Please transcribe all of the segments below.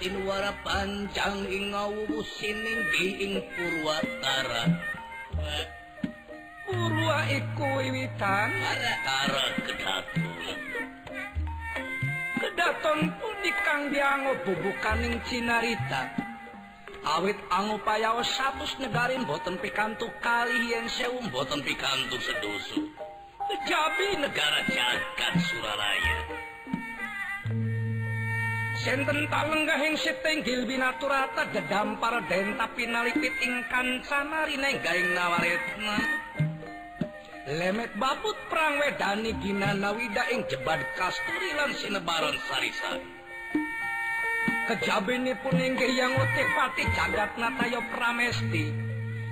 tinwara pancang ing ngawusining diing purwatara. Purwa iku wiwitan. Tara kedaton. Kedaton pundi kang dianggo bubukaning cinarita. Awit angu payaos satus negarin boten pikantuk kali yen sewu boten pikantuk sedusu Kejabi negara jagat Suralaya senten talenggahing sitinggil binaturata gedampar den tapi nalipit ingkan sanari nenggaing nawaretna lemet babut perang wedani ginana wida ing jebad kasturi lan sinebaron sarisa. Kejabini pun inggih yang utik pati jagat natayo pramesti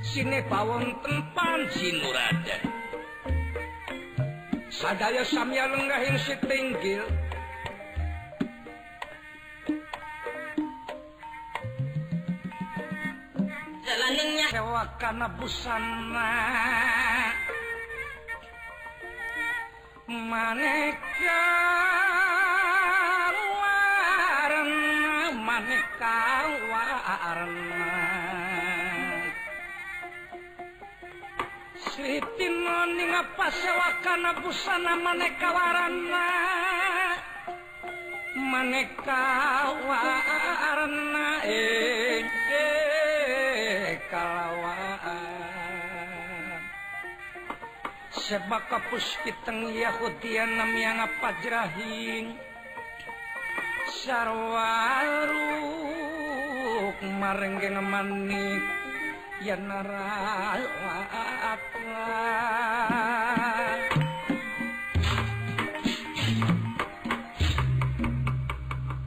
sine bawon tempan sinurada sadaya samya lenggahing sitinggil Keningnya hewa kana busana Maneka warna Maneka warna. Sri Tinoni ngapa sewa busana Maneka warna. Maneka warna eh. Sebab kapus kiteng Yahudian namanya ngapajrahin sarwaruk marenggeng manik ya narawat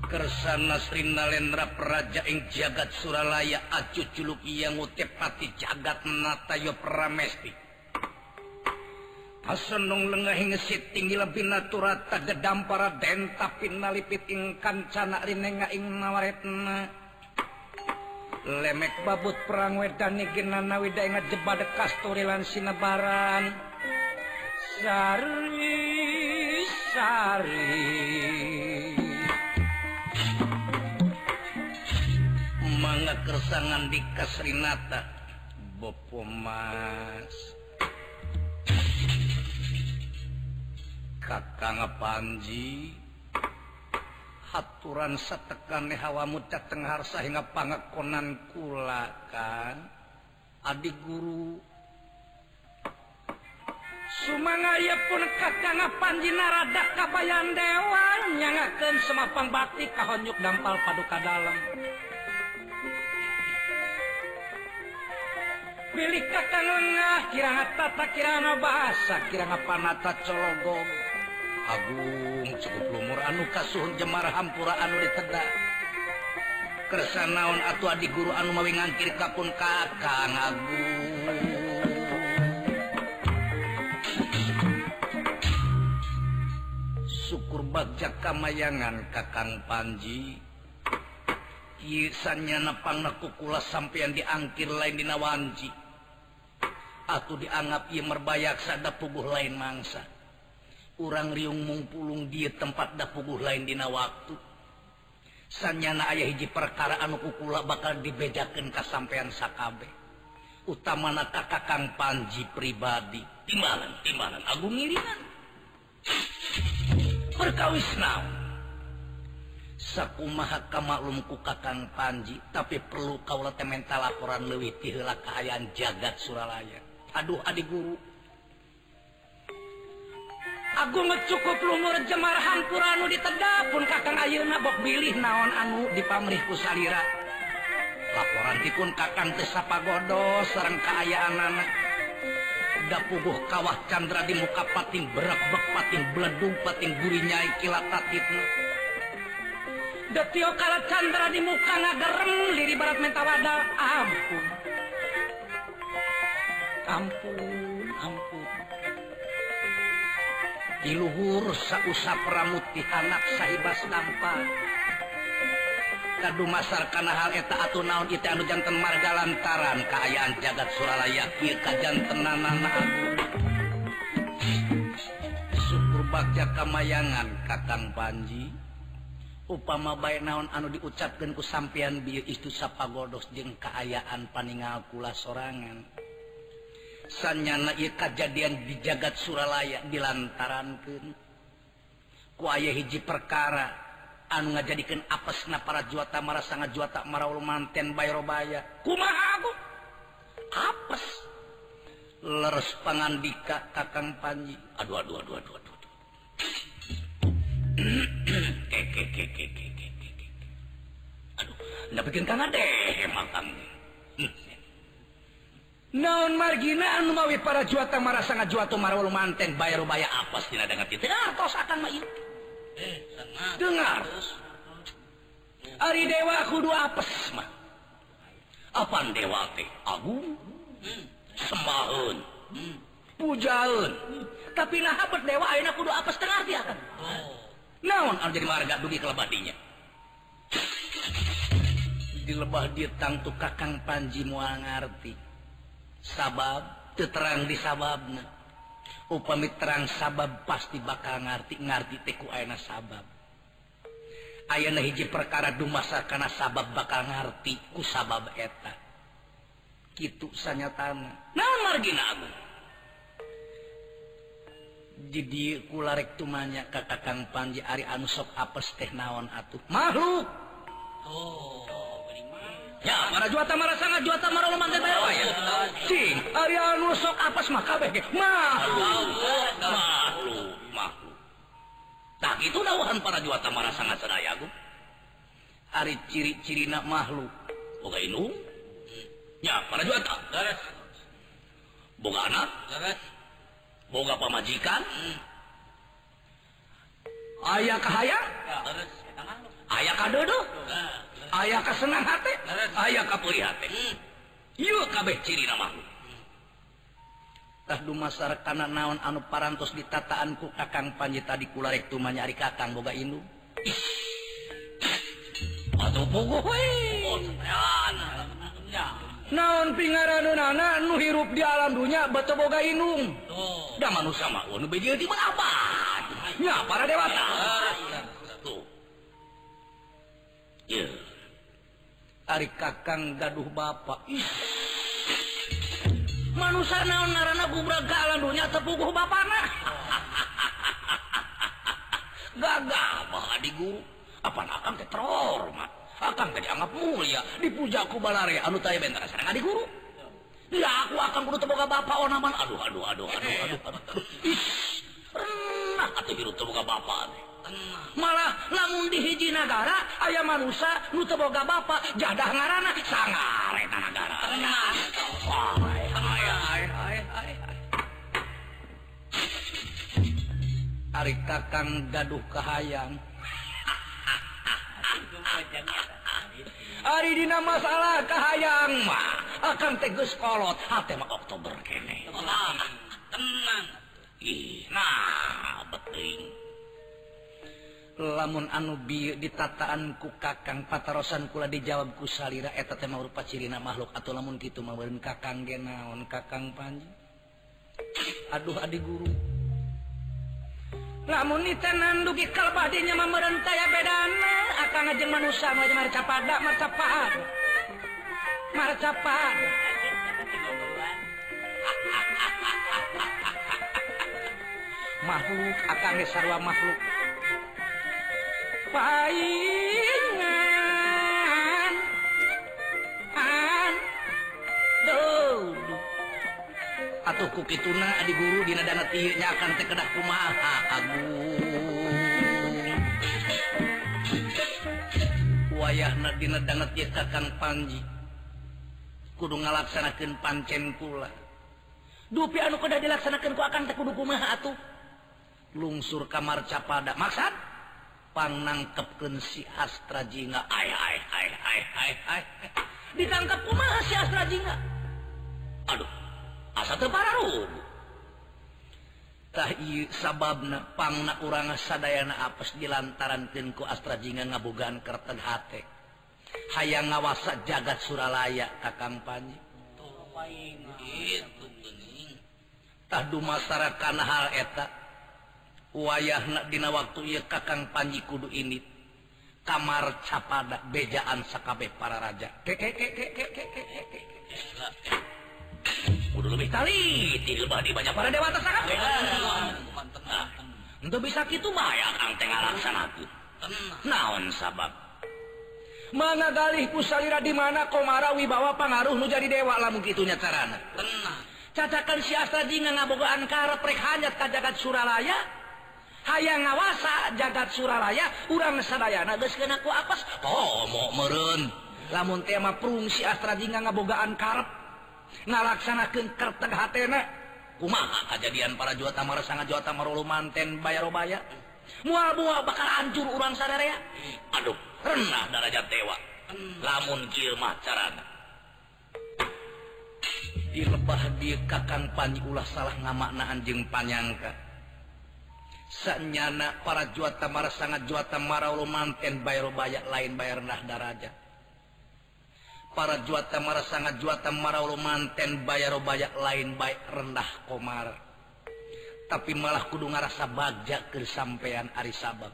Kersana Srinalendra Praja ing jagat Suralaya acu culuk yang utepati jagat natayo pramesti asenung lengah ngesit tinggi lebih naturata gedam para denta pinalipit ingkan kancana rinenga ing nawaretna. Lemek babut perang wedani genana wida ingat jebade kasturi lan sinebaran Sari sari Mangga kersangan di kasrinata Bopo mas. kakang Panji haturan setekan hawamu Tengarsa hingga pangakonan kulakan. Adik guru. Sumangaya pun kakang Panji narada kabayan dewan. Nyangakeun semapang bakti kahonyuk dampal paduka dalam Pilih kakang lengah kirang tata kirang bahasa kirang panata cologong. Agung cukup lumur. Anu kasuhun Jemar Hampura anu ditedak Kersa naon atau adik guru anu mawi ngangkir kapun kakang Agung. Syukur baca kamayangan kakang Panji. Kisannya nepang nakukula sampeyan diangkir lain dinawanji Atau dianggap ia merbayak sada puguh lain mangsa. urang Riung mungpulung dia tempat dah puguh laindina waktu. Sanyana ayah hiji perkara anu kukula bakal dibedakan kas sakabe. Sakabeh utama nata kakang Panji pribadi. Timbalan timbalan Agung ngiringan. Perkawis naon? Sakumaha kamaklum ku kakang Panji tapi perlu kaula teh laporan leuwih ti heula kaayaan jagat Suralaya. Aduh adik guru. Agung cukup lumur Jemarahan Puranu ditedap pun Kakang Ayeuna bok bilih naon anu di pamrih kusalira laporan dipun Kakang Tesapa Godo sareng keayaan anak Da puguh kawah Candra di muka pating berak-bek pating beledung pating gurinyai kilat tatitna Detio kala Candra di muka ngagerem liri barat mentawada ampun. Ampun ampun. diluhur sausa pramuttihanap Saibas dampak kadumasarkan hal eta atau naon itu anu jantan marga lantaran keayaan jagat Suralaya kita jantan nanana syukur bagja kamayangan kakang Panji. Upama baik naon anu diucapkan ku sampeyan bieu itu sapagodos jeung kaayaan paningal kula sorangan. sanyana kejadian di jagat Suralaya dilantarankan kuaya hiji perkara anu ngajadikan apesna para juata marah sangat juata maraul manten bayrobaya kumaha aku apes? Leres pangandika kakang panji. Aduh aduh aduh aduh aduh aduh. Aduh bikin kana deh makam. naon marginaan mawi para juata marah sangat juatu marul manten? Bayarubaya apes dina dengar tos akan mah eh, dengar. Ari dewa kudu apes mah. Apa dewa teh? Agung hmm. sembahun hmm. pujaun. Tapi nah habet dewa ayeuna kudu apes tengah dia kan oh. naon anu jadi marga dugi kelebadinya dilebah dia tangtu kakang panji moal ngarti sabab terang di sababna. Upami terang sabab pasti bakal ngerti ngerti teku ana sabab. Ayana hiji perkara dumasa karena sabab bakal ngerti ku sabab eta. Gitu sanyatana. Naon margina agung. Jadi kularek tumanya kakakang panji ari anu sok apes teh naon atuh. Makhluk! Oh. Ya, para juta marah sangat juta marah lo mantai oh, bayar ya. Si, ari anu sok apes mah kabeh ge. Makhluk, makhluk, makhluk. Tah kitu dawuhan para juta marah sangat sadaya ku. Ari ciri-cirina makhluk. Boga indung. Ya, para juta. Beres. Boga anak. Beres. Boga pamajikan. Aya Ayah kahayang. Aya kadodo. Beres. ayaah Aya senang hati ayaah kabeh ciri namadu masyarakat karena naon anu parantos ditataanku kakang panji tadi kularek tumanya ari kakang boga Indu. Naon pingaran nana nu hirup di alam dunya bete boga inung da manusia mah oh, nu beji di mana apa ya para dewata. Ari kakang gaduh bapak Ih. manusia naon narana bubragalan dunya tepuguh bapana. Gagah di guru. Apa akang teh terhormat akang teh dianggap mulia. Dipuja ku balare. Anu taya bentara sareng di guru? Ya aku akan kudu teboga bapak onaman oh, aduh aduh aduh aduh aduh, aduh. Ih, renah atuh hirup teboga bapak malah lamun di hiji negara ayah manusia nuboga Bapak jadah ngaranah ari kakang gaduh kahayang Ari dina masalah kahayang mah akan tegus kolot hati mah Oktober kene. Tenang. Ih, nah, beting. lamun anu bi ditataan ku kakang patarosan kula dijawab ku salira eta teh mah rupa cirina makhluk atau lamun kitu mah beureun kakang ge naon kakang panji. Aduh adi guru. Lamun nitenan dugi kalbah dinya mah meureun taya bedana akang jeung manusia mah jeung marcapada marcapaan marcapaan makhluk akang sarua makhluk. paingan an dong atuh ku kituna adi guru dina dana tieu nya akan teh kedah kumaha agung. Wayahna dina dana tieu kakang panji. Kudu ngalaksanakeun pancen kula dupi anu kedah dilaksanakeun ku akan teh kudu kumaha atuh? Lungsur kamar capada. Maksud gampang nangkepken si Astrajinga ditangkap si Astrajinga Aduh sababpangna urang sadayana apes dilantarankeun ku Astra Astrajinga ngabogaan kerten hate. Hayang ngawasa jagat Suralaya Kakangpanji tahtah dumasarakan hal eta. wayahakdina waktu Kakang Panji Kudu ini kamar capada bejaan Sakabeh para raja. Lebih kali banyak para dewa untuk bisa gitu laksanaku naon sabab? Mana dalih pusalira di mana komara wibawa pengaruh nu jadi dewa lamun gitunya carana? Cacakan si Astra Jinga ngabogaan karep rek hanyat kajakan Suralaya hayang ngawasa jagat Suraraya urangsadayana geku apas. Oh mau merun lamun tema perungsi Astrajinga ngabogaan karep ngalaksanakan kerteg hatna kumaha kajadian para juta Mar sangat Jota Marulu manten bayarobaya mual-buah bakal hancur urang sadaya Aduh renah darajat dewa. Lamun Kilmah carana. Dilebah di Kakang Panji ulah salah ngamaknaan jeung panyangka. sanyana para juata Mara sangat juata Marau manten bayar bayak lain bayar nah daraja. Para juata Mara sangat juata Marau manten bayar bayak lain baik rendah Komar. Tapi malah kudu ngarasa bajak kesampaian Ari sabab.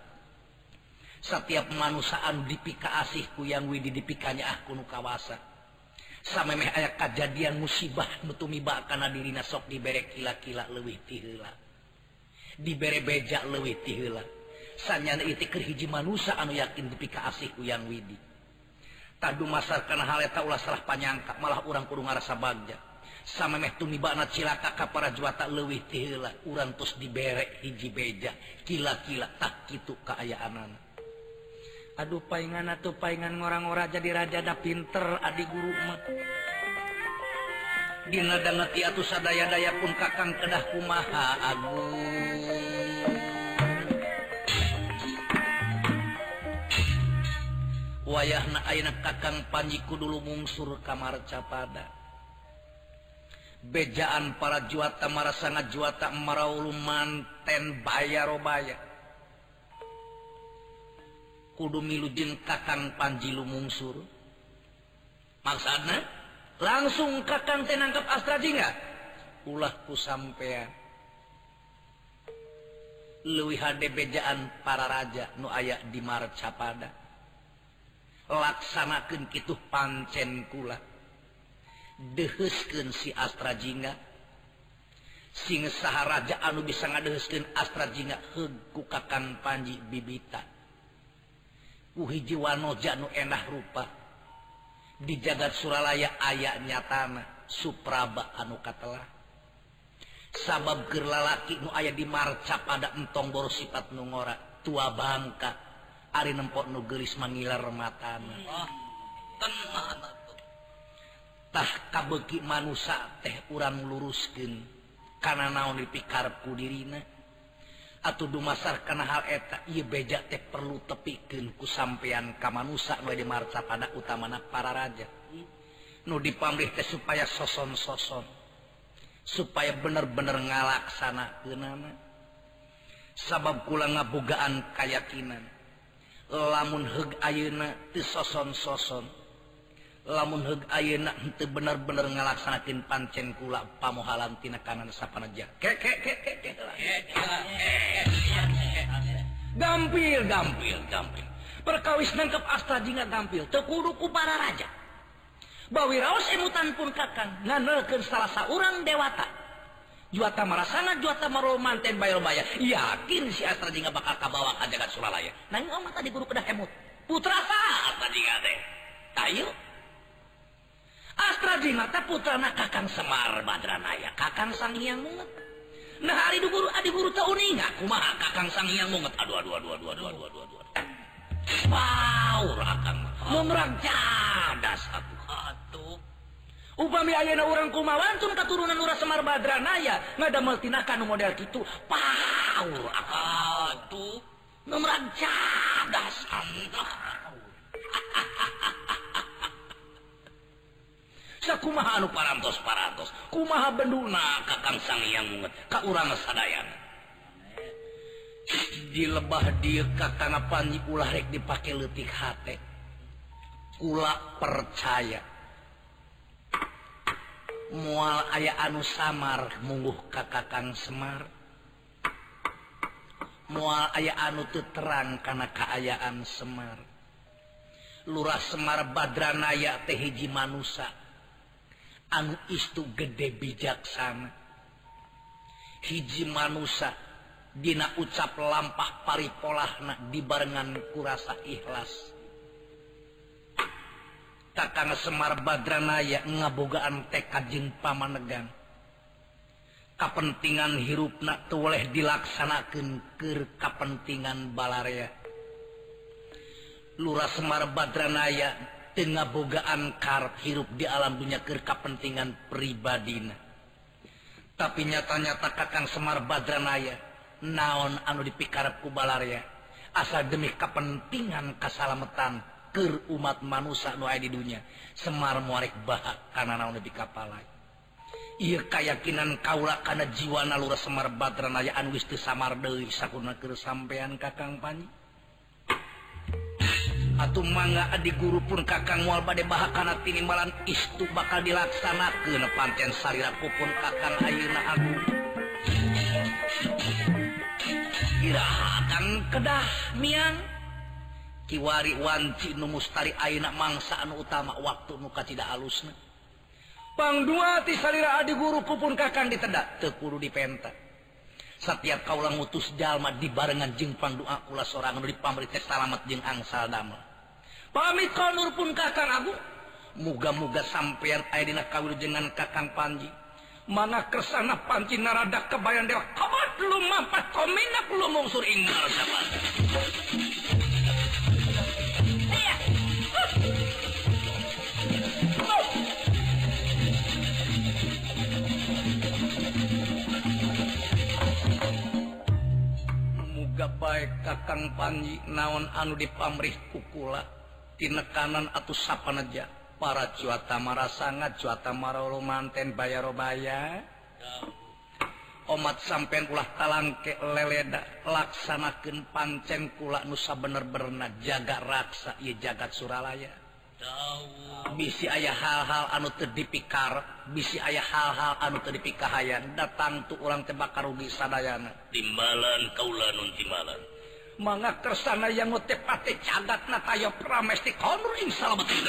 Setiap manusiaan dipika asihku yang Widi dipikanya ah kuno kawasa. Sama meh ayat kejadian musibah nutumi bakana dirina sok diberek kila-kila lewih tihila diberebejak lewitila sanyana itikir hiji manusia anu yakin dipika asih uyang widi. Tadu masar karena hal eta ulah salah panyangka malah orang kurung ngarasa bagja. Sama meh tumibana cilaka ka para juwata leuwih tihela urang tos dibere hiji beja. Kila-kila tak kitu kaayaanana aduh paingan atuh paingan ngorang-ngora jadi raja da pinter adi guru mah. Dinadangeti atuh sadaya-daya pun kakang kedah kumaha Agung. Wayah na aak kakang panjiku dulu mungsur kamar capada bejaan para juata mar sangat juata maraulu manten bayarobaya kudu milujeng kakang panji lumungsur maksana langsung kakang teh nangkep Astra Jingga ulah ku sampean. Leuwih hade bejaan para raja nu aya di marcapada laksanakeun kitu pancen kula. Deheuskeun si Astra Jingga sing saha raja anu bisa ngadeheuskeun Astra Jingga heug ku kakang Panji Bibita ku hiji wanoja nu endah rupa. di jagat Suralaya ayatnya tanah Supraba anu katelah. Sabab gerlalaki nu aya di marca pada entong boro sifat nungora tua Bangka. Ari nempok nugelis mengilar matantah kabeki manusia teh urang luruskin karena naon dipikarku dirina? atau dumasar karena hal eta ia beja teh perlu tepikin ku sampeyan kamanusa nu di marca pada utamana para raja. Nu dipamrih teh supaya soson-soson supaya bener-bener ngalaksana kenana sabab kula ngabogaan kayakinan lamun heug ayeuna teu soson-soson lamun ayeuna henteu bener-bener ngalaksanakeun pancen kula pamohalan tina kanan sapanaja. Ke. Gampil gampil gampil. Perkawis nangkep astra jinga gampil teu ku para raja. Bawi raos emutan pun kakang nganeukeun salah saurang dewata. Juata marasana juata maromanten bayar bayar. Yakin si Astra jinga bakal kabawa ka jagat Sulalaya. Nanging omah tadi guru kedah emut. Putra sa Astra jinga teh. Ayo Astra di mata putrana Kakang Semar Badranaya Kakang Sang hiang Munget. Nah hari di guru adi guru tahu nih nggak kumaha Kakang Sang hiang Munget. Aduh aduh aduh aduh aduh aduh aduh aduh. Wow, rakan Memerang jadas aku. Atuh. Upami ayana orang kumawan tun keturunan urang Semar Badranaya ngadamel tina kana model kitu. Paur atuh. Memerang jadas. Atuh. kumaha anu parantos parantos kumaha benduna kakang sang yang mungut ka urang sadayana di lebah dia kakang panji ulah rek dipake letik hate. Kula percaya. Mual aya anu samar mungguh kakakang semar. Mual aya anu teu terang kana kaayaan semar. Lurah semar badranaya teh hiji manusia anu istu gede bijaksana. Hiji manusia Dina ucap lampah pari polahna dibarenngan kurasa ikhlas. Kakang Semar Badranaya ngabogaan tekajeng pamanegang kapentingan hirupna toleh dilaksanakan ke kapentingan balaria Lurah Semar Badranaya tengah bogaan kar hirup di alam dunia ke kapentingan pribadina. Tapi nyata-nyata kakang Semar Badranaya naon anu dipikarep kubalarya asal demi kepentingan kesalamatan ke umat manusia nu di dunia Semar muarik bahak karena naon lebih kapalai ia keyakinan kaula karena jiwa nalura Semar Badranaya anu wisti samar deui sakuna sampean kakang pani atuh mangga adi guru pun kakang mual bade bahakana tinimalan istu bakal dilaksanakeun panten sarira pun kakang ayeuna aku irahakan kedah miang kiwari wanci nu mustari ayeuna mangsa anu utama waktu nu tidak alusna pang dua ti salira adi guru pupun kakang ditendak teu kudu dipenta. Setiap kaulang utus jalma dibarengan jeung pangdoa kula sorang nu teh salamet jeung angsal damel. pamit kalur pun kakang Agung? Muga-muga sampeyan dina kawilujengan kakang Panji. Mana kersana panci narada kebayan dewa. Kabat lu mampat kominak lu mungsur inggal sabar muga baik kakang panji naon anu dipamrih kukula. tinekanan atau sappan aja para cuata marah sangat cuata marolo manten bayarobaya omat sampean ulah talangke leleda laksanakeun pancen kula nusa bener-bener jaga raksa ieu jagat Suralaya. Bisi ayah hal-hal anu teu dipikar bisi ayah hal-hal anu teu dipikahayan datang urang orang bakal rugi sadayana. Timbalan kaula nun timbalan manga kersana yang ngotepati cadat na tayo pramesti konur ing salabeting.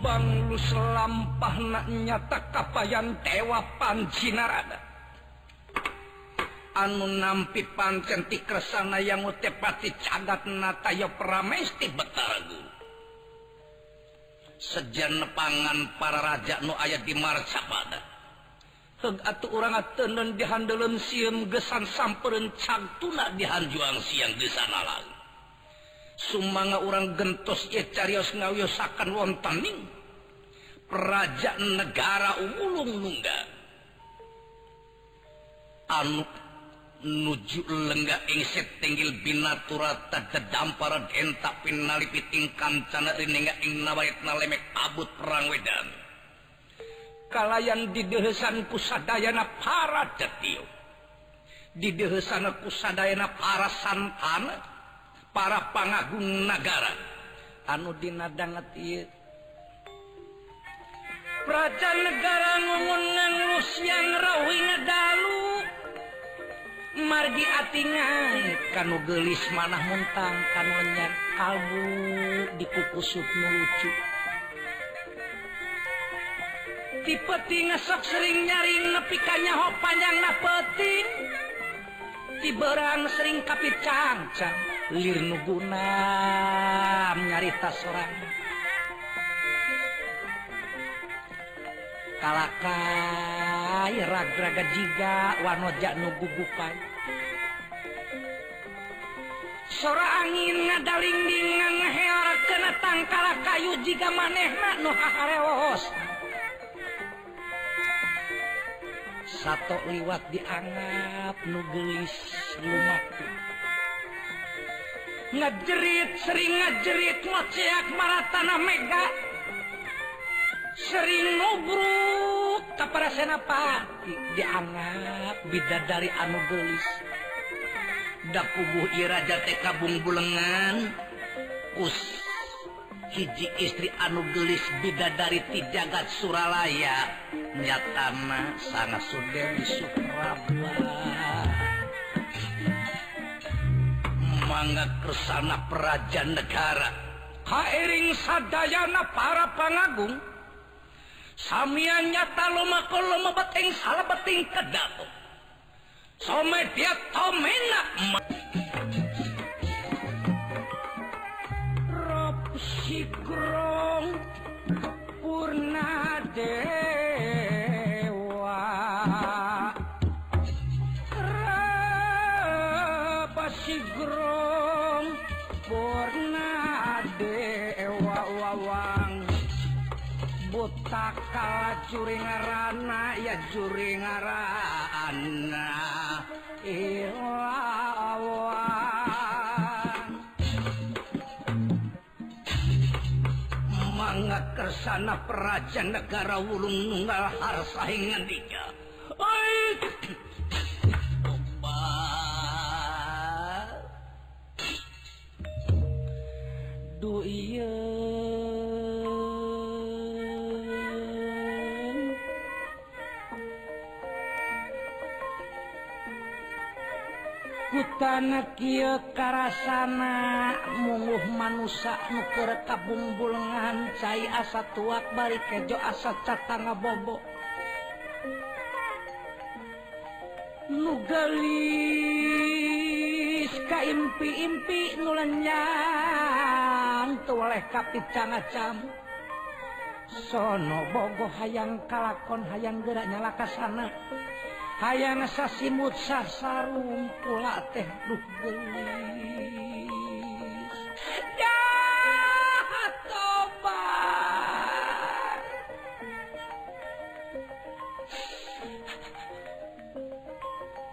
Bang lu selampah nak nyata kapayan tewa pancinarada. anu nampi pancen ti kesana yang utepati cadat natayo pramesti betagu sejan pangan para raja nu ayat di marcapada Heg atuh urang tenen dihandelun siem gesan samperin cagtuna dihanjuang siang gesan alang Sumanga urang gentos ye carios ngawiosakan wontaning. praja negara ulung nungga. Anu nuju lenggak ingset tenggil binaturatatadamparan entak pinalipit ingkam cananga ing nabayat nalemek abut perang wedan. Kalayan didehesan kusadayana para jatiu di dehesan kusadayana para santana para pangagung nagara. Anu dinadangat ieu? Praja negara ngungan Rusia rawi dalu. margi atingan. Kanu gelis manah muntang kanunyan kalbu dikukusut melucu tipe ti ngesok sering nyaring nepi kanyaho panjang na peting. Tiberang sering kapit cangcang lir nuguna nyarita sorang. Kalakai ragraga jiga wanoja nugugupan sora angin ngadalingdingan her kena tangkala kayu jika manehna nu haharewos Sato liwat dianggap nu gelis lumaku Ngejerit sering ngejerit moceak maratana mega. Sering nubruk kepada senapati dianggap bidadari anu gelis. budak kubu Iraja TKbung Bulengan. Us hiji istri anu gelis bida dari ti jagat Suralaya. Nyatana sangat Sudewi Supraba mangga kesana peraja negara. Kairing sadayana para pangagung. Samian nyata loma kalau mebeting salah beting kedapung some dia tomena Rob sikrong purna dewa Rob sikrong purna dewa wawang buta kala juri ngarana ya juri ngarana. sana peraja negara wulung nunggal harsa Ai dika. Duh iya. hutan karasana munguh manusa nuker kabungbulungan cai asa tuak bari kejo asa catanga ngabobo nugelis ka impi-impi nulenyang tuoleh kapit cangacam sono bogo hayang kalakon hayang gerak nyala kasana hayang sasimut sarum pula teh duh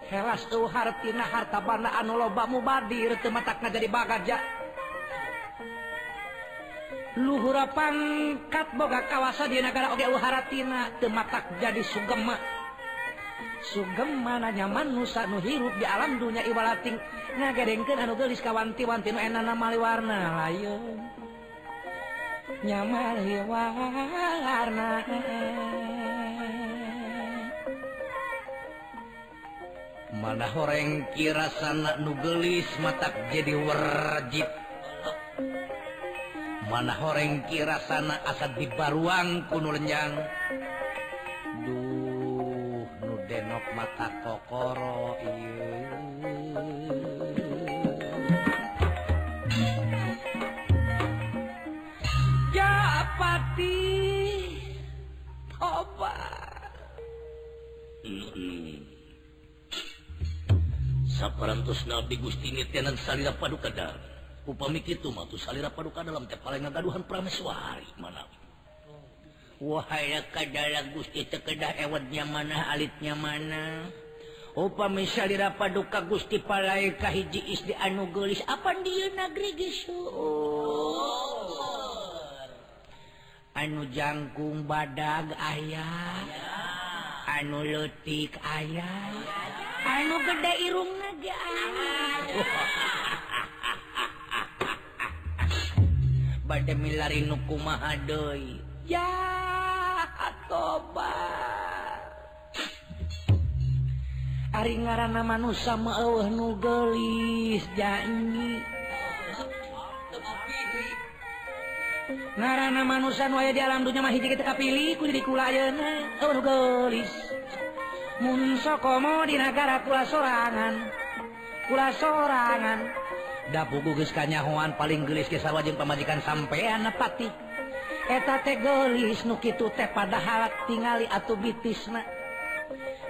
helas tuh hartina harta banda anu loba mubadir teu matakna jadi bagaja. Luhura pangkat boga kawasa di negara oge haratina tematak jadi sugema. sugem mana nyaman nusa nu hirup di alam dunya iwalating. Ngagadengkeun anu geulis kawanti-wanti nu enana mali warna layeun. Nyaman warna mana horeng kirasana nu geulis matak jadi werjit. Mana horeng kirasana asa dibaruang kuno lenjang. Denok mata kokoro iya ya Japati Toba. Mm-hmm. Saparantos na di Gusti tenan salira padukada Upami itu matu salira padukada dalam tepalengan paling prameswari malam. wahai kadala Gusti tekedah ewatnya mana alitnya mana? Upa salira rapa duka Gusti palai hiji istri anu gelis apa dia negeri gisu anu jangkung badag ayah anu letik ayah anu gede irung naga Bade milari nuku mahadoi ya. tobat. Ari ngaranna manusia meueuh nu geulis janji. Ngaranna manusia nu aya di alam dunya mah hiji teu kapilih ku jadi kula ayeuna eueuh nu geulis. Mun sokomo di negara kula sorangan kula sorangan. Dapu gugus kanyahoan paling geulis ke sarwa jeung pamajikan sampean nepati. etategoris Nukitu teh pada tingali tinggali atau bitisna.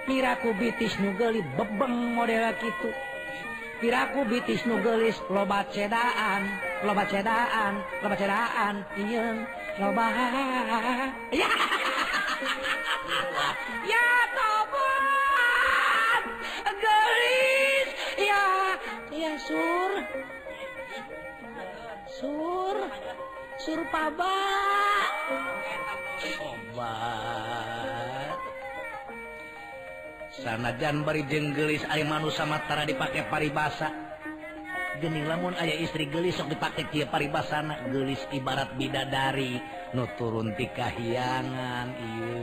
Piraku bitis nugeli bebeng model gitu piraku bitis nugelis loba cedaan loba cedaan loba cedaan iya loba ya. Ya tobat gelis ya ya sur. Sur. Sur paba obat sanajan bari jeung gelis ari manusia matara dipake paribasa. Gening lamun ayah istri gelis sok dipakai kia paribasana. Gelis ibarat bidadari nu turun ti kahyangan iya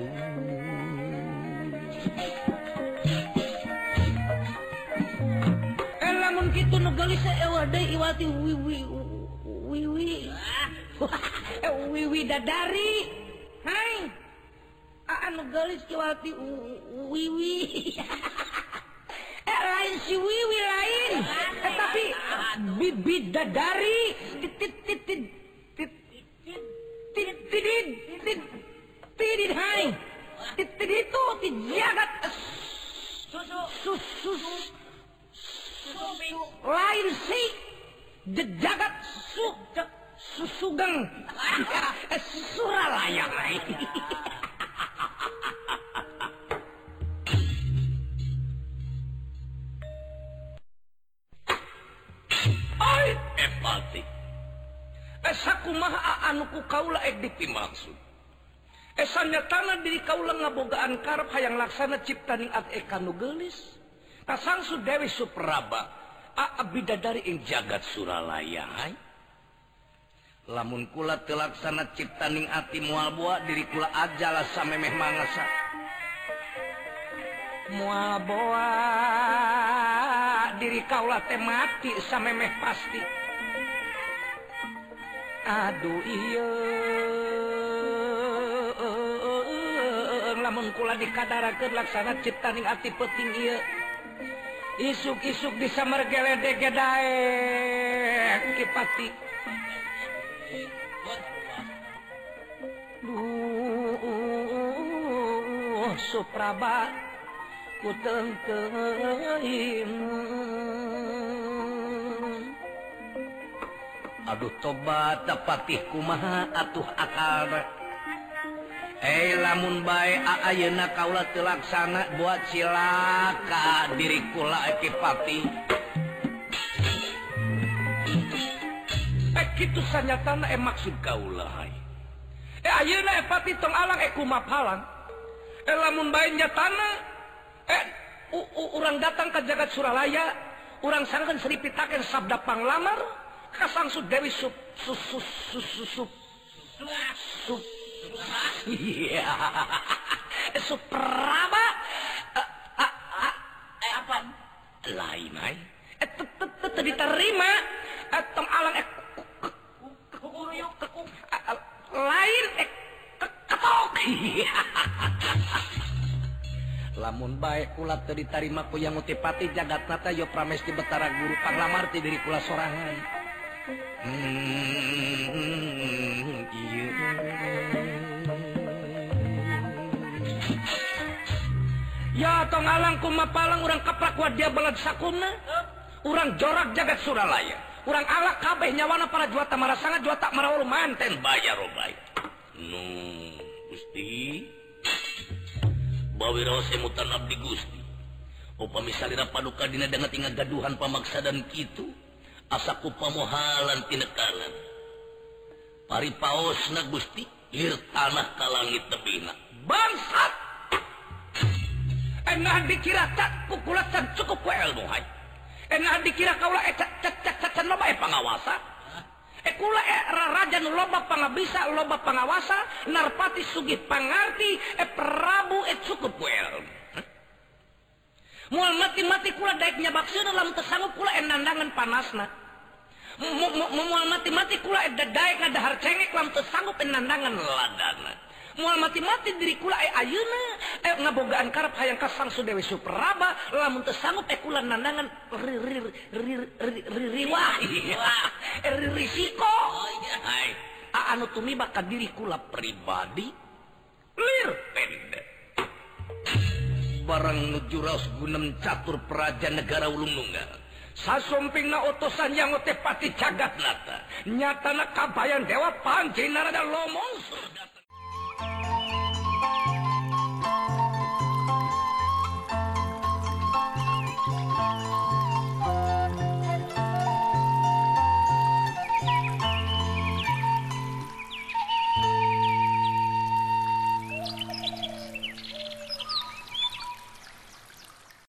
eh lamun kitu nu gelis ewa iwati wiwi wiwi Wiwi dadari Hai anu gelis kiwati wiwi eh lain si wiwi lain eh, tapi bidadari titit titit titit titit titit hai titit itu tijagat susu susu lain sih jagat su susugeng suralaya Ay, empati. Esaku maha anuku kaula ek dipimaksud. Esanya tanah diri kaula ngabogaan karep hayang laksana ciptaning at ekanu gelis. Kasangsu Dewi Supraba. bidadari ing jagat Suralaya lamun kula telaksana ciptaning ati mual buah diri kula ajalah samemeh mangasa. Mual boa diri kaulah teh mati samemeh pasti. Aduh iya lamun kula dikadarakeun laksana ciptaning ati peting iya isuk-isuk bisa Duh, Supraba kuteng Aduh tobat dapatih kumaha atuh akal. Eh lamun baik ayeuna kaula telaksana buat silaka diri kula ekipati. Eh kitu sanyatana eh maksud kaula hai. Eh ayeuna eh, epati tong alang eh kumapalang. Eh lamun baik nyatana eh urang datang ke jagat Suralaya, urang sangkeun Sri Pitaken sabda panglamar ka Dewi Sup Sup Sup Sup Sup Sup Iya. Supraba. Eh, eh, eh, apa? Lain ay. Diterima. Tong alang lain ketok. lamun baik ulat dari terima ku yang utipati jagat nata yo prames di betara guru panglamar ti diri kula sorangan hmm. tong alang kumapalang urang kaprakwa dia belad sakuna. Urang jorak jagat suralaya. Urang alak kabeh nyawana para juata marah sangat juata marawal manten. Bayar oh, obay nu gusti. Bawiro emutan abdi gusti. Upami salira paduka dina dengan tinggal gaduhan pamaksa dan kitu asaku pamohalan tinekalan pari paos na gusti ir tanah kalangit tebina. Bangsat! enak dikira tak kukulatan cukup ku ilmu hai enak dikira kaula eh cacan loba eh pengawasa eh kula eh nu loba pangabisa loba pangawasa narpati sugih pangarti eh prabu eh cukup ku ilmu Mual mati-mati kula daik nyabak sieun lamun teu sanggup kula enandangan panasna. Mual mati-mati kula eh daek ada harcengek lamun teu sanggup enandangan ladana. mual mati-mati dirikula eh, Ayeuna eh, ngabogaan karep hayang kasang Sudewi Supraba lamun teu sanggup eh, ekulan nandangan ririwa risiko. Anu tumiba ka diri kula pribadi lir pendek. Barang nujuraos gunem catur praja negara ulungunggal sasumping na otosan yang otepati cagat nata. Nyatana kabayan dewa panjinara narada lomong surga Thank you.